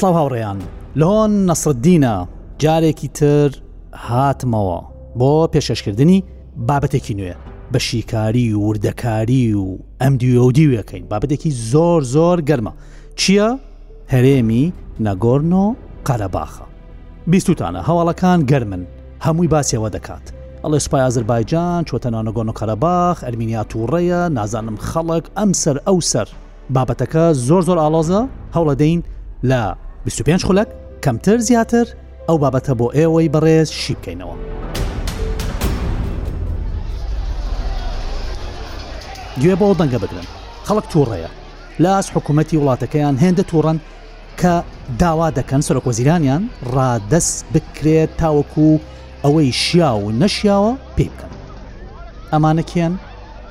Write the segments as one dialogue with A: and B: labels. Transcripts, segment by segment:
A: سڵاو هاوڕێیان لۆن نەسردینە جارێکی تر هاتمەوە بۆ پێشەشکردنی بابەتێکی نوێ بە شیکاری و وردەکاری و ئەم دیۆدیوەکەین بابەتێکی زۆر زۆر گەرمە چییە؟ هەرێمی نەگۆرنۆ قەرەباخە. بیستوتانە هەواڵەکان گەرمن، هەمووی باسی ئەوە دەکات، ئەڵێ سوپای ئازەربایجان چۆتە ناو نەگۆرنۆ قەرەباخ، ئەرمینیا تووڕەیە، نازانم خەڵک ئەم سەر ئەو سەر. بابەتەکە زۆر زۆر ئاڵۆزە، هەوڵەدەین لە بیست و پێنج خولەک کەمتر زیاتر ئەو بابەتە بۆ ئێوەی بەڕێز شی بکەینەوە. گوێ بەو دەنگە بگرن، خەڵک تووڕەیە. لە ئاست حکومەتی وڵاتەکەیان هێندە توڕەن کە داوا دەکەن سەرۆک وەزیرانیان ڕادەست بکرێت تاوەکو ئەوەی شیا و نەشیاوە پێی بکەن ئەمانە کێن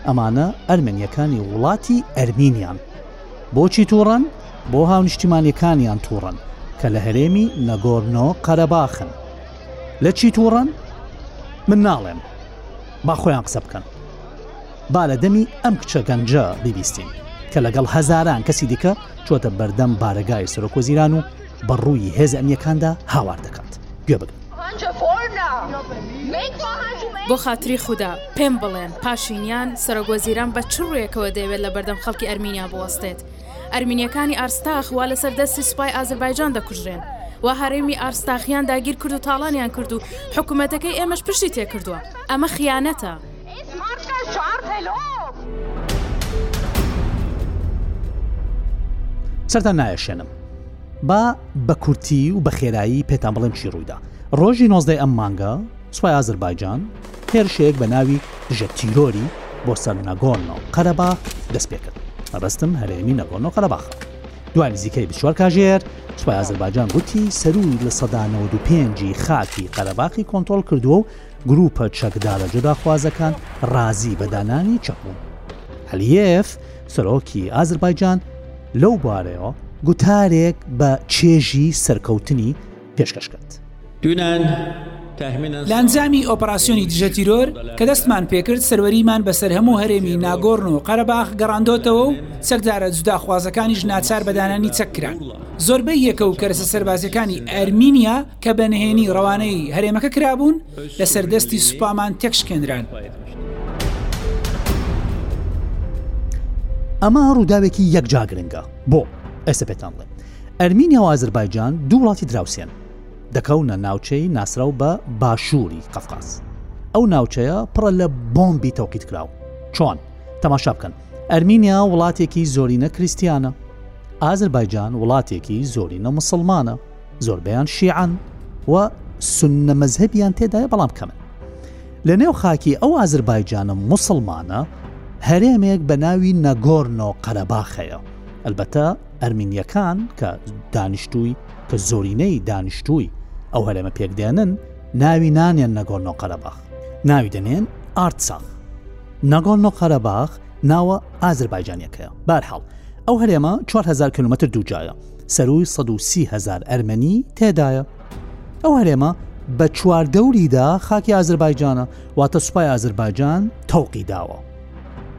A: ئەمانە ئەرمنیەکانی وڵاتی ئەرمینیان بۆچی توڕەن بۆ هاونیشتیمانەکانیان توڕەن کە لە هەرێمی نەگۆرنۆ قەرەباخن لە چی توڕەن من ناڵێم با خۆیان قسە بکەن با لە دەمی ئەم کچە گەنجە بیبیستین کە لەگەڵ هەزاران کەسی دیکە چۆتە بەردەم بارەگای سەرۆک وەزیران و بە ڕووی هێزە ئەمنیەکاندا هاوار دەکات گوێ بگرن.
B: بۆ خاتری خودا پێم بڵێن پاشینیان سەرۆک وەزیران بە چ ڕوویەکەوە دەیەوێت لە بەردەم خەڵکی ئەرمینیا بوەستێت ئەرمینیەکانی ئارستاخ وا لەسەر دەستی سوپای ئازربایجان دەکوژرێن و هەرێمی ئارستاخیان داگیر کرد و تاڵانیان کرد و حکوومەتەکەی ئێمەش پشتی تێکردووە ئەمە خیانەتە.
A: سەرتان نایەشێنم با بە کورتی و بە خێرایی پێتان بڵێم چی ڕوویدا ڕۆژی نۆزدەی ئەم مانگە سوپای ئازربایجان هێرشێک بە ناوی دژە تیرۆری بۆ سەر نەگۆنۆ قەرەبا دەست پێکرد مەبەستم هەرێمی نەگۆنۆ قەرەباخ دوای نزیکەی بچوار کاژێر سوپای ئازربایجان گوتی سەروی لە سەدا 95 خاکی قەرەباخی کۆنتترۆل کردووە و گرووپە چەکدارە جوداخوازەکان رازی بە دانانی چەک بوون. عەلیێف، سەرۆکی ئازربایجان لەو بارەیەوە گوتارێک بە چێژی سەرکەوتنی پێشکەش کرد.
C: لە
D: ئەنجامی ئۆپراسیۆنی دژە تیرۆر کە دەستمان پێکرد، سەروەریمان بەسەر هەموو هەرێمی ناگۆرن و قەرەباخ گەڕاندۆتەوە و چەکدارە جوداخوازەکانیش ناچار بە دانانی چەک کران. زۆربەی یەکە و کەرەسە سەربازییەکانی ئەرمینیا کە بە نهێنی ڕەوانەی هەرێمەکە کرابوون لەسەر دەستی سوپامان تێکشکێنران.
A: ئەمە ڕووداوێکی یەکجا گرنگە بۆ ئێستا پێتان بڵێ ئەرمینیا و ئازربایجان دوو وڵاتی دراوسێن دەکەونە ناوچەی ناسراو بە باشووری قەفقاز ئەو ناوچەیە پڕە لە بۆمبی تەوقیت کراوە چۆن تەماشا بکەن ئەرمینیا وڵاتێکی زۆرینە کریسیانە ئازربایجان وڵاتێکی زۆرینە مسلمانە زۆربەیان شیعەن و سنە مەزهبیان تێدایە بەڵام کەمن لە نێو خاکی ئەو ئازربایجانە مسلمانە هەرێمێک بە ناوی نەگۆرنۆ قەرەباخەیە ئەلبەتە ئەرمینیەکان کە دانیشتووی کە زۆرینەی دانیشتووی ئەو هەرێمە پێکدێنن ناوی نانێن نەگۆرنۆ قەرەباخ ناوی دەنێن ئارتساخ نەگۆرنۆ قەرەباخ ناوە ئازربایجانەکەیە بارحاڵ ئەو هەرێمە 4 هزار کیلومتر دووجایە سەرووی سەد و سی هەزار ئەرمەنی تێدایە. ئەو هەرێمە بە چواردەوریدا خاکی ئازربایجانە، واتە سوپای ئازربایجان تەوقی داوە.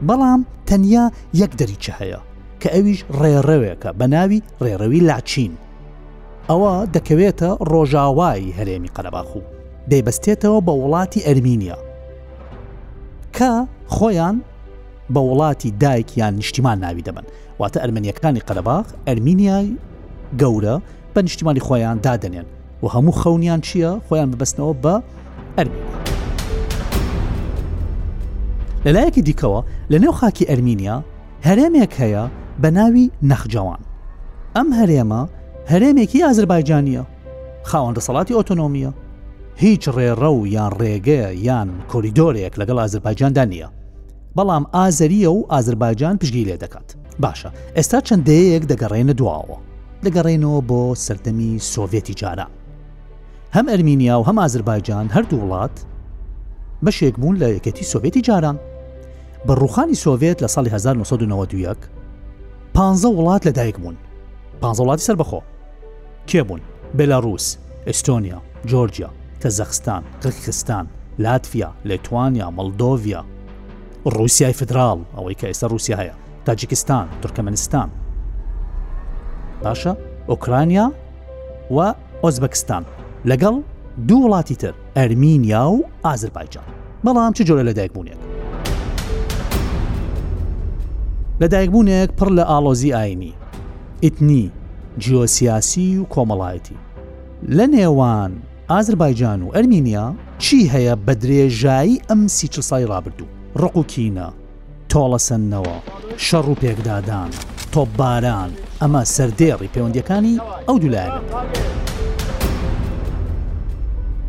A: بەڵام تەنیا یەک دەریچە هەیە کە ئەویش ڕێڕەوێکە بە ناوی ڕێڕەوی لاچین. ئەوە دەکەوێتە ڕۆژاوای هەرێمی قەرەباخ و دەیبەستێتەوە بە وڵاتی ئەرمینیا کە خۆیان بە وڵاتی دایک یان نیشتیمان ناوی دەبن واتە ئەرمەنیەکانی قەرەباغ ئەرمینیای گەورە بە نیشتیمانی خۆیان دادەنێن و هەموو خەونیان چییە خۆیان ببستنەوە بە ئەرمینی لەلایەکی دیکەوە لە نێو خاکی ئەرمینیا هەرێمێک هەیە بە ناوی نەخجەوان ئەم هەرێمە هەرێمێکی ئازربایجانە خاوەن دەسەڵاتی ئۆتۆنۆمییە، هیچ ڕێڕە و یان ڕێگەیە یان کۆریدۆرێک لەگەڵ ئازربایجاندا نییە. بەڵام ئازەریە و ئازربایجان پشگی لێ دەکات. باشە ئێستا چەند دەیەیەک دەگەڕێنە دواوە. دەگەڕێنەوە بۆ سەردەمی سۆڤێتی جاران. هەم ئەرمینیا و هەم ئازربایجان هەردوو وڵات بەشێک بوون لە یەکێتی سۆڤێتی جاران. بە ڕوخانی سۆڤێت لە ساڵی 1992 پ وڵات لە دایک بوون. پ وڵاتی سەربەخۆ کێ بوون؟ بێلاڕووس، ئێستۆنیا، جۆرجیا، کەزاخستان، قرقستان، لاتڤیا، لێتوانیا، مۆڵدۆڤیا، ڕووسیای فیدراڵ، ئەوەی کە ئێستا ڕووسیا هەیە، تاجیکستان، تورکمەنستان، باشە ئۆکرانیا و ئۆزبەکستان لەگەڵ دوو وڵاتی تر ئەرمینیا و ئازربایجان. بەڵام چ جۆرە لەدایکبوونێک؟ لەدایکبوونێک پڕ لە ئاڵۆزی ئاینی، ئیتنی، جیۆسیاسی و کۆمەڵایەتی. لە نێوان ئازربایجان و ئەرمینیا چی هەیە بە درێژایی ئەم سی چل ساڵی ڕابردوو؟ ڕق و کینە، تۆڵەسەندنەوە، شەڕ و پێکدادان، تۆپباران، ئەمە سەردێڕی پەیوەندییەکانی ئەو دوو لایەنە بوو.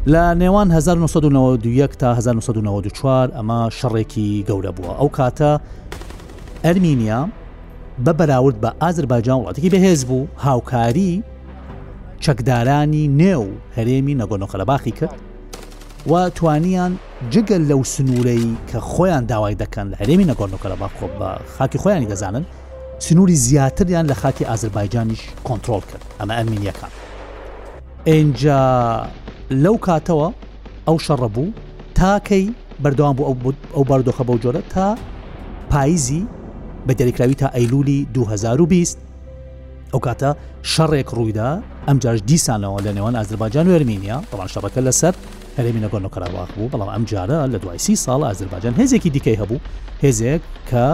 A: لە نێوان 1992 تا 1994 ئەمە شەڕێکی گەورە بووە ئەو کاتە ئەرمینیا بە بەراورد بە ئازربایجان وڵاتێکی بەهێز بوو هاوکاری چەکدارانی نێو هەرێمی نەگۆنۆ قەرەباخی کرد و توانیان جگە لەو سنوورەی کە خۆیان داوای دەکەن لە هەرێمی نەگۆرنۆکەرەباخ خۆ بە خاکی خۆیانی دەزانن سنووری زیاتریان لە خاکی ئازربایجانیش کۆنتترۆل کرد ئەمە ئەرمینیەکان ئینجا لەو کاتەوە ئەو شەڕە بوو تاکەی بەردەوام بۆ ئەو بارودۆخە بەو جۆرە تا پاییزی بە دەریکراوی تا ئەیلولی 2020 ئەو کاتە شەڕێک ڕوویدا ئەمجاش دیسانەوە لە نێوان ئازرباجان و ئەرمینیا بەڵام شەڕەکە لەسەر هەرێمی نەگۆنۆ کەراواخ بوو بەڵام ئەم جارە لە دوای سی ساڵ ئازرباجان هێزێکی دیکەی هەبوو هێزێک کە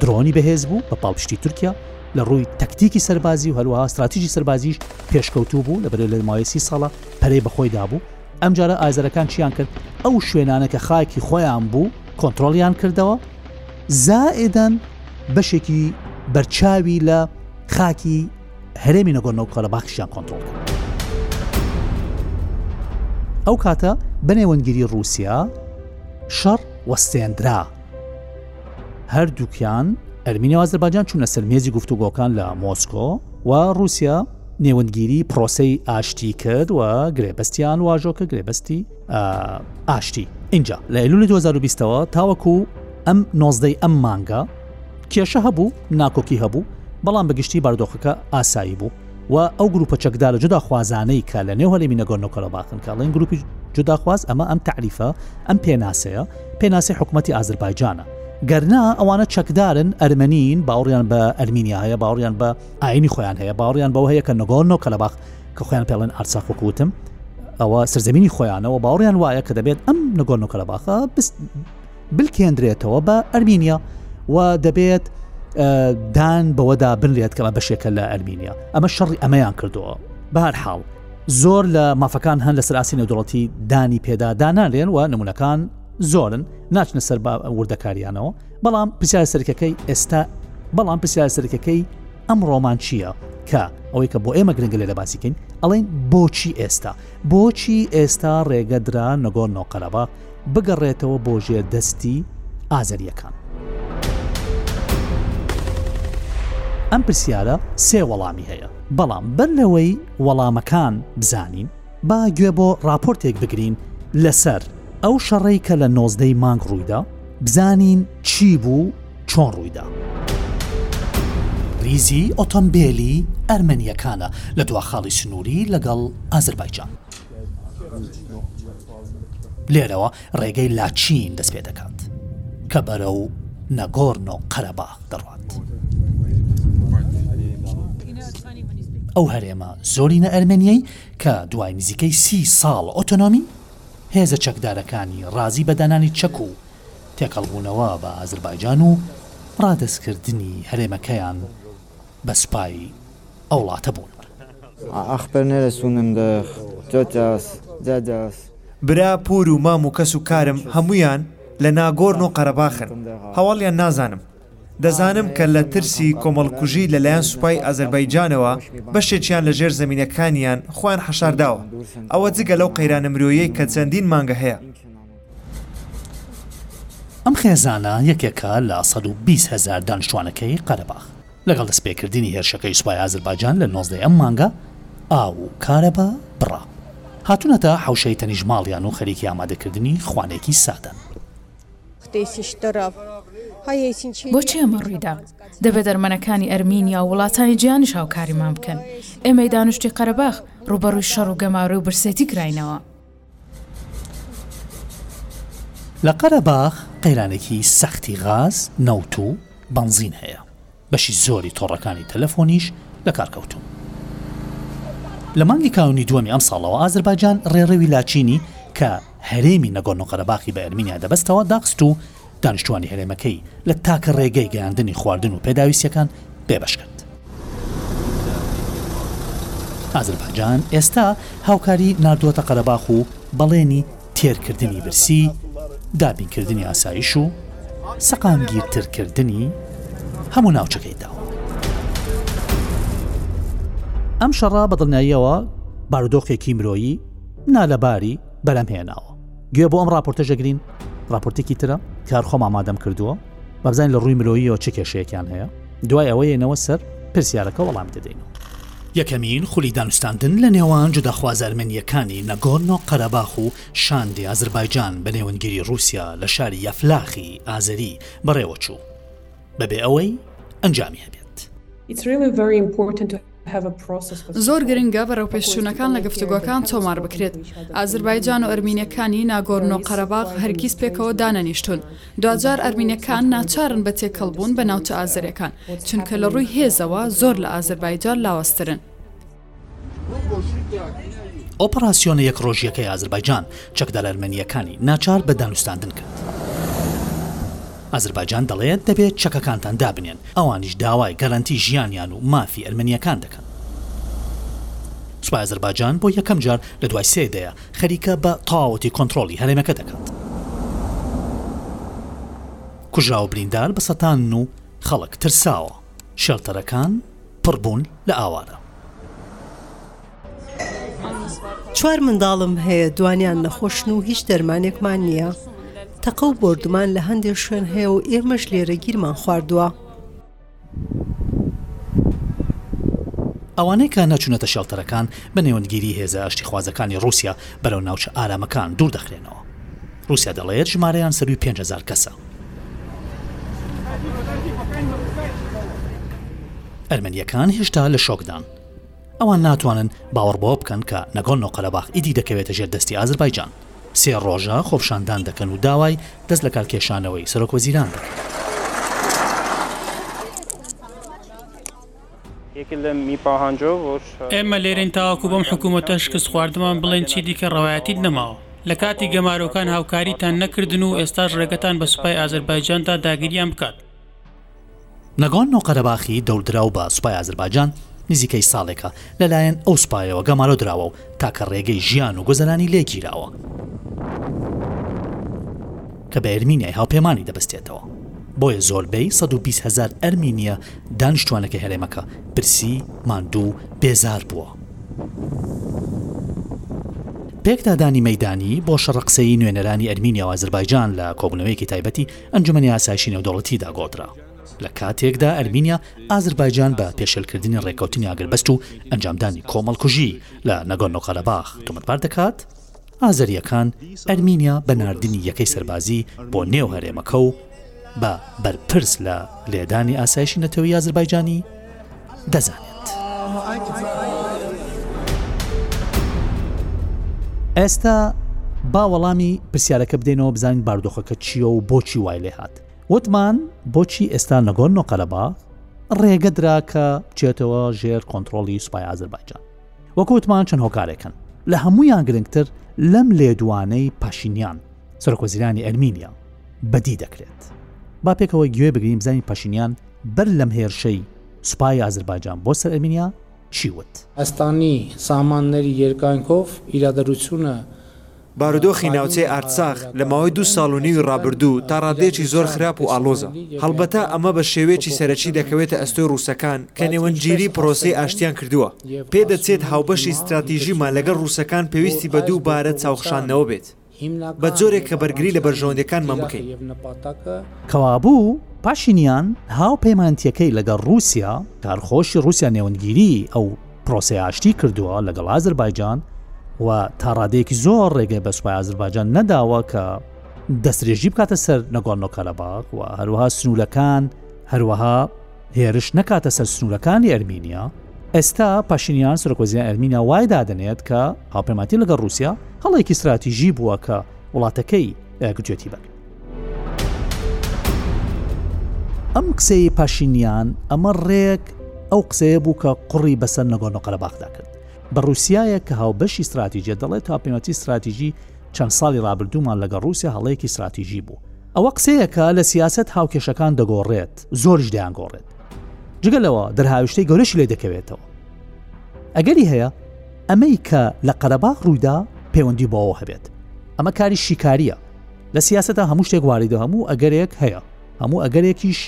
A: درۆنی بەهێز بوو بە پاڵپشتی تورکیا لە ڕووی تەکتیکی سەربازی و هەروەها استراتیژی سەربازیش پێشکەوتوو بوو لە بەرێ لە ماوەی سی ساڵە پەرەی بەخۆی دابوو ئەمجارە ئازەرەکان چیان کرد؟ ئەو شوێنانە کە خاکی خۆیان بوو کۆنترۆڵیان کردەوە، زائیدەن بەشێکی بەرچاوی لە خاکی هەرێمی نەگۆرنۆ کارەباخشیان کۆنترۆڵ کرد. ئەو کاتە بەنێوەندگیری رووسیا شەڕ وەستێنرا هەردووکیان ئەرمینی ئازرباجان چوونە سەرمێزی گفتوگۆکان لە مۆسکۆ و رووسیا نێوەندگیری پرۆسەی ئاشتی کرد و گرێبەستیان واژۆ کە گرێبەستی ئاشتی اینجا لە ئەلولی 2020ەوە تاوەکو ئەم نۆزدەی ئەم مانگە کێشە هەبوو ناکۆکی هەبوو بەڵام بەگشتی باردۆخەکە ئاسایی بوو و ئەو گروپە چەکدا لە جدا خوازانەی کە لە نێو هەلێمی نەگۆنۆکەەوە باخن کاڵین گروپی جوداخواز ئەمە ئەم تعریفە ئەم پێناسەیە پێناسی حکوومەتتی ئازربایجانە گەرنا ئەوانە چەکدارن ئەرمەنین باوڕیان بە ئەرمینیا هەیە باوڕیان بە ئاینی خۆیان هەیە باوەڕیان بەوە هەیە کە نگۆرنۆ کەلەباخ کە خۆیان پێڵێن ئارساخ وکوتم ئەوە سەرزەمینی خۆیانەوە باوەڕیان وایە کە دەبێت ئەم نگۆرنۆ کەلەباخە بلکێندرێتەوە بە ئەرمینیا و دەبێت دان بەوەدا بنرێت کەمە بەشێکە لە ئەرمینیا ئەمە شەڕی ئەمەیان کردەوە بار حاڵ زۆر لە مافەکان هەن لە سەراسی نەودڵەتی دانی پێدا دانانرێن و نمونونەکان زۆرن ناچنە سەر بە وردەکاریانەوە بەڵام پرسیارە سەرەکەکەی ئێستا بەڵام پرسیارە سەرەکەکەی ئەم ڕۆمان چییە کە ئەوەی کە بۆ ئێمە گرنگە لێرە باسیکەین ئەڵێن بۆچی ئێستا بۆچی ئێستا ڕێگە درا نەگۆ نۆقەرەبا بگەڕێتەوە بۆ ژێر دەستی ئازەریەکان ئەم پرسیارە سێ وەڵامی هەیە بەڵام بەر لەوەی وەڵامەکان بزانین با گوێ بۆ ڕاپۆرتێک بگرین لەسەر ئەو شەڕەی کە لە نۆزدەی مانگ ڕوویدا بزانین چی بوو چۆن ڕوویدا. ریزی ئۆتۆمبێلی ئەرمەنییەکانە لە دوا خاڵی سنووری لەگەڵ ئازربایجان. لێرەوە ڕێگەی لاچین دەست پێ دەکات کە بەرەو نەگۆرنۆ قەرەباغ دەڕوات. ئەو هەرێمە زۆرینە ئەرمەنیەی کە دوای نزیکەی سی ساڵ ئۆتۆنۆمی، هێزە چەکدارەکانی ڕازی بە دانانی چەک و تێکەڵبوونەوە بە ئازربایجان و ڕادەستکردنی هەرێمەکەیان بە سوپای ئەو وڵاتە بوون.
E: برا پوور و مام و کەس و کارم هەموویان لە ناگۆرنۆ قەرەباخن، هەواڵیان نازانم، دەزانم کە لە ترسی کۆمەڵکوژی لە لایەن سوپای ئازەربایجانەوە بەشێکیان لە ژێر زەمینەکانیان خۆیان حەشارداوە، ئەوە جگە لەو قەیرانە مرۆیەی کە چەندین مانگە هەیە.
A: ئەم خێزانە یەکێکە لە سەد و بیست هەزار دانیشتوانەکەی قەرەباخ. لەگەڵ دەستپێکردنی هێرشەکەی سوپای ئازەربایجان لە نۆزدە ی ئەم مانگە، ئاو و کارەبا بڕا. هاتوونەتە حەوشەی تەنیشت ماڵیان و خەریکی ئامادەکردنی خوانێکی سادەن.
B: بۆچی ئەمە ڕوویدا؟ دەبێت ئەرمەنەکانی ئەرمینیا و وڵاتانی جیهانیش هاوکاریمان بکەن. ئێمەی دانوشتی قەرەباخ ڕووبەڕووی شەڕ و گەمارۆ و برسێتی کراینەوە.
A: لە قەرەباخ قەیرانێکی سەختی غاز، نەوت و بەنزین هەیە. بەشی زۆری تۆڕەکانی تەلەفۆنیش لەکارکەوتوون. لە مانگی کانوونی دووەمی ئەمساڵەوە ئازەربایجان ڕێڕەوی لاچینی کە هەرێمی نەگۆرنۆ قەرەباخی بە ئەرمینیا دەبەستەوە داخست و دانیشتووانی هەرێمەکەی لە تاکە ڕێگەی گەیاندنی خواردن و پێداویستییەکان بێبەش کرد. ئازەربایجان ئێستا هاوکاری ناردووەتە قەرەباخ و بەڵێنی. تێرکردنی برسی، دابینکردنی ئاسایش و سەقامگیرترکردنی هەموو ناوچەکەی داوە. ئەم شەڕە بە دڵنیاییەوە بارودۆخێکی مرۆیی نالەباری بەرەم هێناوە گوێ بۆ ئەم راپۆرتە ژەگرین راپۆرتێکی ترە کار خۆم ئامادەم کردووە بەبزانین لە ڕووی مرۆییەوە چ کێشەیەکیان هەیە دوای ئەوە یەینەوە سەر پرسیارەکە وەڵامی دەدەین. یەکەمین خولی دانوستاندن لە نێوان جوداخوازە ئەرمەنییەکانی نەگۆرنۆ قەرەباخ و شاندی ئازربایجان بە نێوەندگیری ڕووسیا لە شاری یەفلاخی ئازەری بەڕێوەچوو بەبێ ئەوەی ئەنجامی هەبێت.
B: زۆر گرنگە بەرەوپێشچوونەکان لە گفتوگۆکان تۆمار بکرێت. ئازربایجان و ئەرمینەکانی ناگۆرن و قەرەباغ هەرگیز پێکەوە دانەنیشتوون. دواجار ئەرمینەکان ناچارن بە تێکەڵبوون بە ناوچە ئازەرێکان، چونکە لە ڕووی هێزەوە زۆر لە ئازربایجان لاوازترن.
A: ئۆپەراسیۆنە یەک ڕۆژییەکەی ئازربایجان چەکدارە ئەرمەنییەکانی ناچار بە دانوستاندن کرد. ئازربایجان دەڵێت دەبێت چەکەکانتان دابنێن، ئەوانیش داوای گەرەنتی ژیانیان و مافی ئەرمەنییەکان دەکەن. سوپای ئازربایجان بۆ یەکەم جار لە دوای سێ دەیە خەریکە بە تەواوەتی کۆنترۆڵی هەرێمەکە دەکات. کوژراو و بریندار بە سەتانن و خەڵک ترساوە، شێڵتەرەکان پڕبوون لە ئاوارە.
F: چوار منداڵم هەیە دوانیان نەخۆشن و هیچ دەرمانێکمان نییە تەقە و بردومان لە هەندێک شوێن هەیە و ئێمەش لێرە گیرمان خواردووە.
A: ئەوانەی کە نەچوونەتە شێڵتەرەکان بە نێوەندگیری هێزە ئاشتیخوازەکانی ڕووسیا بەرەو ناوچە ئارامەکان دوور دەخرێنەوە. ڕووسیا دەڵێت ژمارەیان سەرووی پێنج هەزار کەسە. ئەرمەنییەکان هێشتا لە شۆکدان. ئەوان ناتوانن باوەڕ بەوە بکەن کە نەگۆرنۆ قەرەباخ ئیدی دەکەوێتە ژێر دەستی ئازربایجان. سێ ڕۆژە خۆپشاندان دەکەن و داوای دەست لەکارکێشانەوەی سەرۆکوەزیران دەکەن.
G: ئێمە لێرەین تاوەکو بەم حکومەتە شکستخواردمان بڵێین چی دیکە ڕەوایەتیت نەماوە. لە کاتی گەمارۆکان هاوکاریتان نەکردن و ئێستاش ڕێگەتان بە سوپای ئازربایجان دا داگیریان بکات.
A: ناگۆرنۆ قەرەباخی دەوردراو بە سوپای ئازەربایجان نزیکەی ساڵێکە لەلایەن ئەو سوپایەوە گەمارۆ دراوە و تاکە ڕێگەی ژیان و گوزەرانی لێ گیراوە کە بە ئێرمینیای هاوپێمانی دەبەستێتەوە بۆیە زۆربەی سەد و بیست هەزار ئەرمینییە دانیشتووانەکە هەرێمەکە برسی، ماندوو و بێزار بووە. پێکدادانی مەیدانی بۆ شەڕە قسەیی نوێنەرانی ئەرمینیا و ئازەربایجان لە کۆبوونەوەیەکی تایبەتی ئەنجومەنی ئاسایشی نێودەوڵەتی داگۆڕدرا لە کاتێکدا ئەرمینیا ئازربایجان بە پێشێلکردنی ڕێککەوتنی ئاگربەست و ئەنجامدانی کۆمەڵکوژی لە نەگۆرنۆ قەرەباخ تۆمەتبار دەکات، ئازەرییەکان ئەرمینیا بە ناردنی یەکەی سەربازی بۆ نێو هەرێمەکە و بە بەرپرس لە لێدانی ئاسایشی نەتەوەیی ئازربایجانی، دەزانێت. ئێستا با وەڵامی پرسیارەکە بدەینەوە بزانین باردۆخەکە چییە و بۆچی وای لێ هاات وتمان بۆچی ئێستا نەگۆن نۆقەرەبا ڕێگە درا کە بچێتەوە ژێر کۆنتترۆلی سوپای ئازربایجان وەکوتمان چەند هۆکارێکن لە هەمویان گرنگتر لەم لێدوانەی پاشینیان سەرکۆزیرانی ئەرمینیا بەدی دەکرێت. با پێکەوە گوێ بگرین بزانین پەشینیان بەر لەم هێرشەی سوپای ئازربایجان بۆ سەر ئەرمینیا چی وت.
H: ئەستانی سامان نەری یێرکاینکۆف ئیرادە رووچوونە.
E: بارودۆخی ناوچەی ئارتساخ لە ماوەی دوو ساڵ و نیوی ڕابردوو تا ڕادەیەکی زۆر خراپ و ئاڵۆزە. هەڵبەتە ئەمە بە شێوەیەکی سەرەکی دەکەوێتە ئەستۆی ڕووسەکان کە نێوەندگیری پرۆسەی ئاشتیان کردووە. پێدەچێت هاوبەشی ستراتیژیمان لەگەڵ ڕووسەکان پێویستی بە دووبارە چاوخشاندنەوە بێت. بە جۆرێک کە بەرگری لە بەرژەوەندیەکانمان بکەین.
A: کەوابوو پاشینیان هاوپەیمانتیەکەی لەگەڵ ڕوسیا کارخۆشی ڕوسیا نێوەندگیری ئەو پرۆسەی ئاشتی کردووە لەگەڵ ئازربایجان و تا ڕادەیەکی زۆر ڕێگەی بە سوپای ئازربایجان نەداوە کە دەسترێژی بکاتە سەر نەگۆنۆ کارەباغ و هەروەها سنوورەکان هەروەها هێرش نەکاتە سەر سنوورەکانی ئەرمینیا، ئێستا پاشینیان سەرۆکوەزیرانی ئەرمینیا وای دادەنێت کە هاوپەیمانتی لەگەڵ ڕووسیا هەڵەیەکی ستراتیژی بووە کە وڵاتەکەی گرتوویەتی بەر. ئەم قسەی پاشینیان ئەمە ڕێک ئەو قسەیە بوو کە قڕی بەسەر نەگۆنۆ قەرەباخدا کرد بە ڕووسایە کە هاوبەشی استراتیژیە دەڵێت هاوپەیمەتی استراتیژی چەند ساڵی ڕابردوومان لەگەڵ ڕووسیا هەڵەیەکی استراتیژی بوو ئەوە قسەیەکە لە سیاسەت هاوکێشەکان دەگۆڕێت، زۆریش دەیانگۆڕێت. جگە لەوە دەرهاویشتەی گەورەشی لێ دەکەوێتەوە. ئەگەری هەیە ئەمەی کە لە قەرەباغ ڕوویدا پەیوەندی بەوەوە هەبێت. ئەمە کاری شیکارییە. لە سیاسەتا هەموو شتێک واریدە هەموو ئەگەرێک هەیە. هەموو ئەگەرێکیش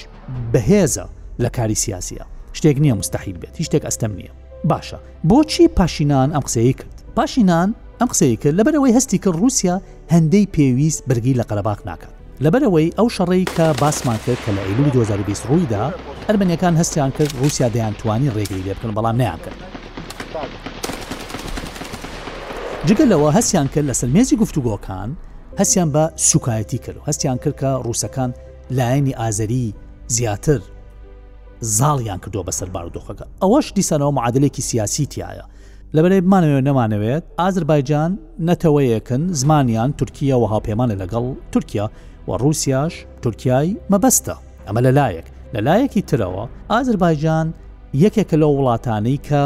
A: بەهێزە لە کاری سیاسییا. شتێک نییە موستەحیل بێت، هیچ شتێک ئەستەم نییە. باشە بۆچی پاشینان ئەم قسەیە کرد پاشینان ئەم قسەیە کرد لەبەرەوەی هەستی کرد رووسیا هەندەی پێویست بەرگی لە قەرەباق ناکات لەبەرەوەی ئەو شەڕەی کە باسمان کرد کە لە ئەیلولی 2020 ڕوویدا ئەرمەنیەکان هەستیان کرد رووسیا دەیان توانی ڕێگری لێ بکەن بەڵام نیان کرد جگە لەوە هەستیان کرد لەسەر مێزی گفتوگۆکان هەستیان بە سوکایەتی کرد هەستیان کرد کە ڕووسەکان لایەنی ئازەری زیاتر زاڵیان کردووە بەسەر بارودۆخەکە، ئەوەش دیسانەوە معادلەیەکی سیاسیی تیایە. لەبەرئەوەی بمانەوێت نەمانەوێت، ئازربایجان نەتەوەیەکن زمانیان تورکییە و هاوپەیمانە لەگەڵ تورکیا و ڕووسیاش تورکیای مەبەستە. ئەمە لە لایەک. لە لایەکی ترەوە، ئازربایجان یەکێکە لەو وڵاتانەی کە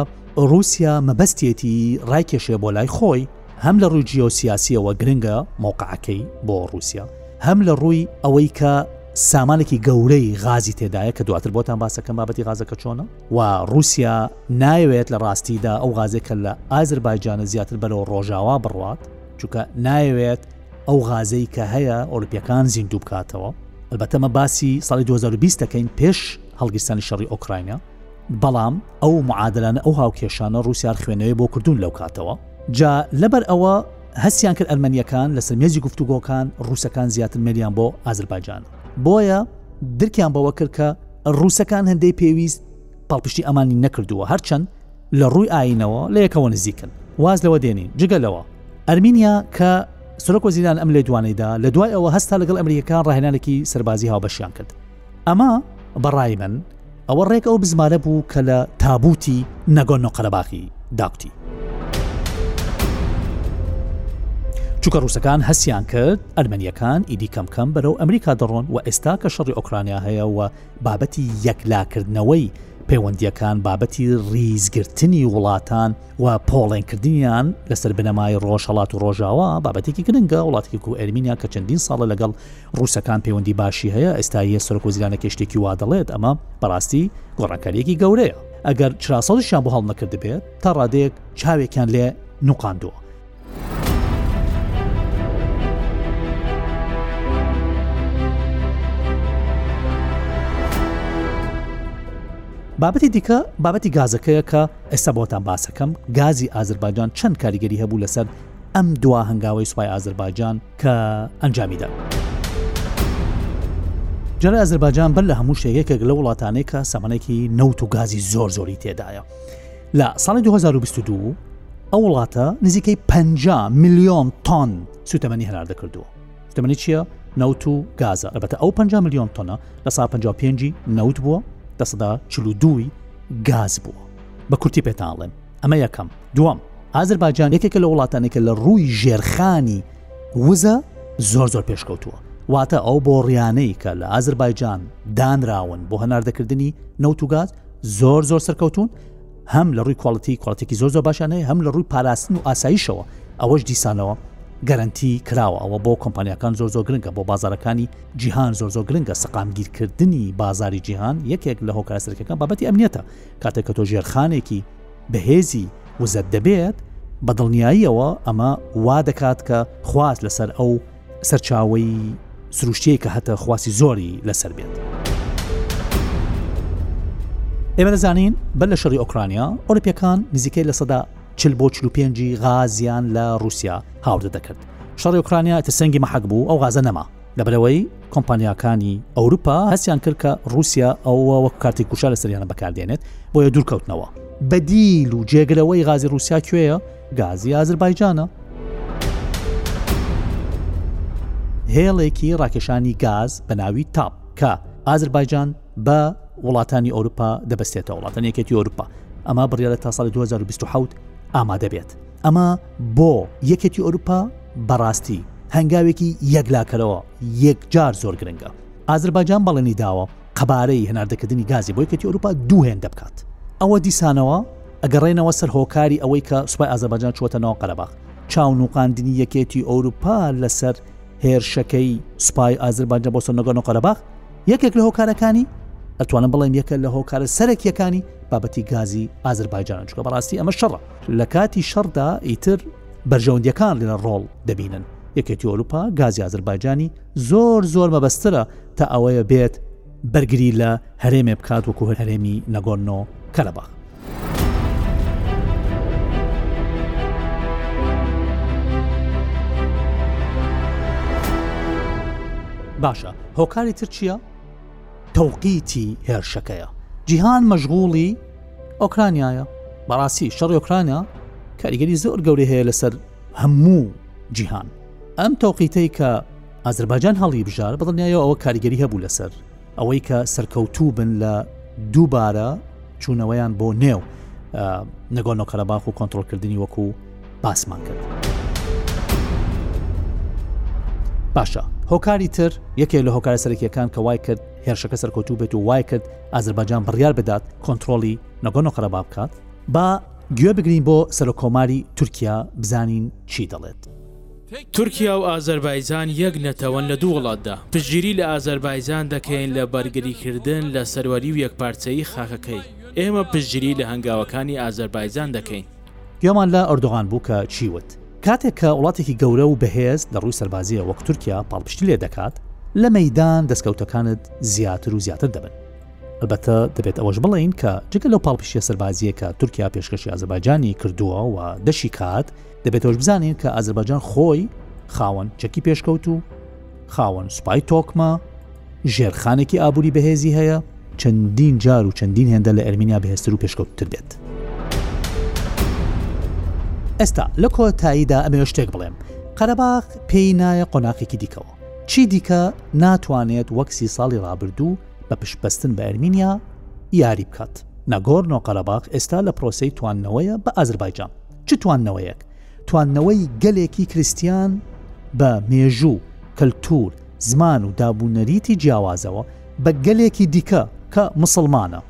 A: ڕووسیا مەبەستیەتی ڕایکێشێ بۆ لای خۆی. هەم لە ڕووی جیۆسیاسییەوە گرنگە مەوقەعەکەی بۆ ڕووسیا، هەم لە ڕووی ئەوەی کە سامانێکی گەورەی غازی تێدایە کە دواتر بۆتان باسەکەم بابەتی غازەکە چۆنە و رووسیا ناوێت لە ڕاستیدا ئەو غازێک کە لە ئازربایجانە زیاتر بەرەوە ڕۆژاوا بڕات چونکە ناوێت ئەو غازەی کە هەیە ئۆلپیەکان زیندوو بکاتەوە البەتەمە باسی ساڵی 2020 دەکەین پێش هەڵگیرسانی شەڕی ئۆکراینە بەڵام ئەو معادلانە ئەو هاوکێشانە ڕوسیار خوێنەوەی بۆ کردوون لەو کاتەوە جا لەبەر ئەوە هەستیان کرد ئەرمەنیەکان لەسەر مێزی گفتوگۆکان ڕوسەکان زیاتر ملیان بۆ ئازربایجان بۆیە درکیان بەوە کرد کە ڕوسەکان هەندەی پێویست پاڵپشتی ئەمانی نەکردووە هەرچەند لە ڕووی ئاینەوە لە یەکەوە نزیکن واز لەوە دێنین جگە لەوە ئەرمینیا کە سرۆک وەزیران ئەم لێ دوانەیدا لە دوای ئەوە هەستا لەگەڵ ئەمریکەکان ڕاهێنانێکی سەربازی هاوبەشیان کرد ئەمە بە ڕای من ئەوە ڕێک ئەو بزمارە بوو کە لە تابوتی نەگۆن و قەرەباغی داکوتی چونکە ڕووسەکان هەستیان کرد ئەرمەنیەکان ئیدی کەمکەم بەرەو ئەمریکا دەڕۆن و ئێستا کە شەڕی ئۆکرانیا هەیە و بابەتی یەکلاکردنەوەی پەیوەندیەکان بابەتی ریزگرتنی وڵاتان و پۆڵێنکردنیان لەسەر بنەمای ڕۆژهڵات و ڕۆژاوا بابەتێکی گرنگە وڵاتێک و ئەرمینیا کە چەندین ساڵە لەگەڵ ڕووسەکان پەیوەندی باشی هەیە، ئێستاییە سەرۆک وەزیرانەکەی شتێکی وا دەڵێت، ئەمە بەڕاستی گۆڕانکارییەکی گەورەیە، ئەگەر چراسازیشیان بۆ هەڵنەکردبێت، تا ڕادەیەک چاوێکیان لێ نوقاندووە. بابەتی دیکە بابەتی گازەکەیە کە ئێستا بۆتان باسەکەم گازی ئازربایجان چەند کاریگەری هەبوو لەسەر ئەم دوا هەنگاوی سوپای ئازربایجان کە ئەنجامی دا. جارێ ئازرباجان بەر لە هەموو شتێک یەکێک لە وڵاتانەی کە سەمەێکی نەوت و گازی زۆر زۆری تێدایە لە ساڵی 2022 ئەو وڵاتە نزیکەی 50 میلیۆن تۆن سوتەمەنی هەناردە کردووە سوتەمەنی چییە نەوت و گازە ئەبەتە ئەو 50 میلیۆن تۆنە لە سا 55 نەوت بووە دەسەدا چلو دووی گاز بووە بە کورتی پێتاڵێن ئەمە یەکەم دووەم ئازربایجان یەکێکە لە وڵاتانێکە لە ڕووی ژێرخانی وزە زۆر زۆر پێشکەوتووە واتە ئەو بۆڕیانەی کە لە ئازربایجان دانراون بۆ هەناردەکردنی نەوت و گاز زۆر زۆر سەرکەوتون هەم لە ڕووی کوالڵەتی کوالڵەتێکی زۆر زۆر باشانەیە هەم لە ڕووی پاراستن و ئاساییشەوە ئەوەش دیسانەوە گەرنتی کراوە ئەوە بۆ کۆمپانیەکان زۆر زۆر گرنگە بۆ بازارەکانی جیهان زۆر زۆر گرنگە سەقامگیرکردنی بازاری جیهان یەکێک لە هۆکارە سەرکەکان بابەتی ئەمنیەتە کاتێک کە تۆ ژێرخانێکی بەهێزی وزەت دەبێت بە دڵنیاییەوە ئەمە وا دەکات کە خواست لەسەر ئەو سەرچاوی سروشتەیە کە هەتە خواستی زۆری لەسەر بێت. ئێمە دەزانین بەر لە شەڕی ئۆکرانیا ئۆلپیەکان نزیکەی لە سەدا چل بۆ چلو پێنجی غازیان لە رووسیا هاوردە دەکرد شەڕی ئۆکرانیا تە سەنگی مەحەک بوو ئەو غازە نەما لەبەرەوەی کۆمپانیاکانی ئەوروپا هەستیان کرد کە ڕووسیا ئەوە وەک کارتی کوشە لە سریانە بەکاردێنێت بۆیە دوورکەوتنەوە بەدیل و جێگرەوەی غازی ڕووسیا کوێیە گازی ئازربایجانە هێڵێکی ڕاکێشانی گاز بە ناوی تاپ کە ئازربایجان بە وڵاتانی ئەوروپا دەبستێتە وڵاتەن یەکێتی ئەوروپا ئەما بڕیاە تا ساڵی 2020 ئامادە بێت ئەمە بۆ یەکێتی ئۆروپا بەڕاستی هەنگاوێکی یەکلاکەرەوە یەکجار زۆر گرنگە ئازرباجان بەڵێنی داوە قەبارەی هەناردەکردنی گازی بۆ یەکێتی ئۆروپا دووهێن دەبکات ئەوە دیسانەوە ئەگەڕێنەوە سەر هۆکاری ئەوەی کە سوپای ئازرباجان چوەتە ناو قەرەباخ چاونوقاندنی یەکێتی ئۆروپا لەسەر هێرشەکەی سوپای ئازرباجان بۆ سەر نەگۆنە قەرەباخ یەکێک لە هۆکارەکانی ئەتوانم بڵێم یەکە لە هۆکارە سەرەکیەکانی بابەتی گازی ئازربایجان چکە بەڕاستی ئەمە شەڕە لە کاتی شەڕدا ئیتر بەرژەوەندیەکان لە ڕۆڵ دەبینن یەکێتی ئۆروپا گازی ئازربایجانی زۆر زۆر مەبەسترە تا ئەوەیە بێت بەرگری لە هەرێمێ بکات وەکو هەر هەرێمی نەگۆنۆ کەرەباخ باشە هۆکاری ترچە تەوقیتی هێرشەکەیە جیهان مەژغوڵی ئۆکرانیایە بەڕاستی شەڕی ئۆکرانیا کاریگەری زۆر گەورەی هەیە لەسەر هەموو جیهان ئەم تەوقیتەی کە ئازرباجان هەڵی بژار بڵنیایەوە ئەوە کاریگەری هەبوو لەسەر ئەوەی کە سەرکەوتوو بن لە دووبارە چوونەوەیان بۆ نێو نەگۆنۆ کەرەباخ و کۆنتترۆلکردنی وەکو باسمان کرد. باشە هۆکاری تر یەکێک لە هۆکارە سەرەکیەکان کە وای کرد هێرشەکە سەرکەوتوو بێت و وای کرد ئازرباجان بڕیار بدات کۆنتترۆلی نەگۆنۆ قەرەبا بکات با گوێ بگرین بۆ سەرۆک کۆماری تورکیا بزانین چی دەڵێت.
I: تورکیا و ئازەربایجان یەک نەتەوەن لە دوو وڵاتدا، پشتگیری لە ئازەربایجان دەکەین لە بەرگریکردن لە سەروەری و یەکپارچەیی خاکەکەی، ئێمە پشتگیری لە هەنگاوەکانی ئازەربایجان دەکەین.
A: گوێمان لە ئەردۆغان بوو کە چی وت. کاتێک کە وڵاتێکی گەورە و بەهێز لە ڕووی سەربازییە وەک تورکیا پاڵپشتی لێ دەکات، لە مەیدان دەستکەوتەکانت زیاتر و زیاتر دەبن. ئەلبەتە دەبێت ئەوەش بڵێین کە جگە لەو پاڵپشتیە سەربازیە کە تورکیا پێشکەشی ئازربایجانی کردووە و دەشی کات، دەبێتەوەش بزانین کە ئازربایجان خۆی خاوەن چەکی پێشکەوتوو، خاوەن سوپای تۆکمە، ژێرخانێکی ئابووری بەهێزی هەیە، چەندین جار و چەندین هێندە لە ئەرمینیا بەهێزتر و پێشکەوتتر بێت. ئێستا لە کۆتاییدا ئەمەوێت شتێک بڵێم، قەرەباغ پێی نایە قۆناخێکی دیکەوە، چی دیکە ناتوانێت وەک سی ساڵی ڕابردوو بە پشتبەستن بە ئەرمینیا یاری بکات. ناگۆرنۆ قەرەباغ ئێستا لە پرۆسەی تواندنەوەیە بە ئازربایجان. چ تواندنەوەیەک؟ تواندنەوەی گەلێکی کریستیان بە مێژوو، کەلتوور، زمان و دابونەریتی جیاوازەوە بە گەلێکی دیکە کە موسڵمانە،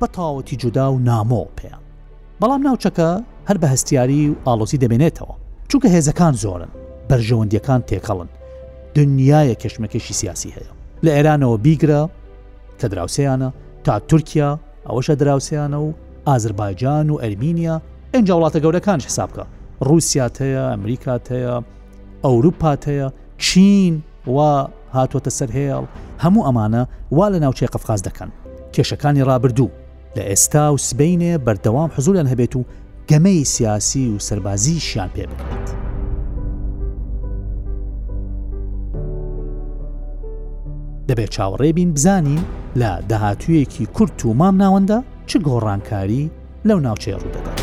A: بە تاوتی جودا و نامۆ پێیان. بەڵام ناوچەکە هەر بە هەستیاری و ئاڵۆزی دەمێنێتەوە، چونکە هێزەکان زۆرن، بەرژەوەندییەکان تێکەڵن، دنیایە کێشمەکێشی سیاسی هەیە. لە ئێرانەوە بیگرە کە دراوسێیانە، تا تورکیا، ئەوەشە دراوسێیانە و ئازربایجان و ئەرمینیا ئینجا وڵاتە گەورەکانش حساب بکە ڕوسیات هەیە ئەمریکات هەیە ئەوروپات هەیە چین و هاتووەتە سەر هێڵ هەموو ئەمانە وا لە ناوچەی قەفقاز دەکەن کێشەکانی ڕابردوو لە ئێستا و سبینێ بەردەوام حزوریان هەبێت و گەمەی سیاسی و سەربازی شیان پێ بکرێت. دەبێت چاوەڕێ بین بزانین لە داهاتوویەکی کورت و مام ناوەندە چ گۆڕانکاری لەو ناوچەیە ڕوودەدات؟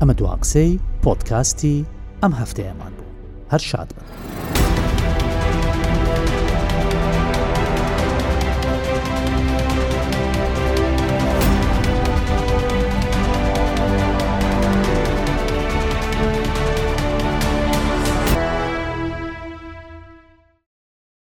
A: ئەمە دوا قسەی پۆدکاستی ئەم هەفتەیەمان بوو هەر شاد بن.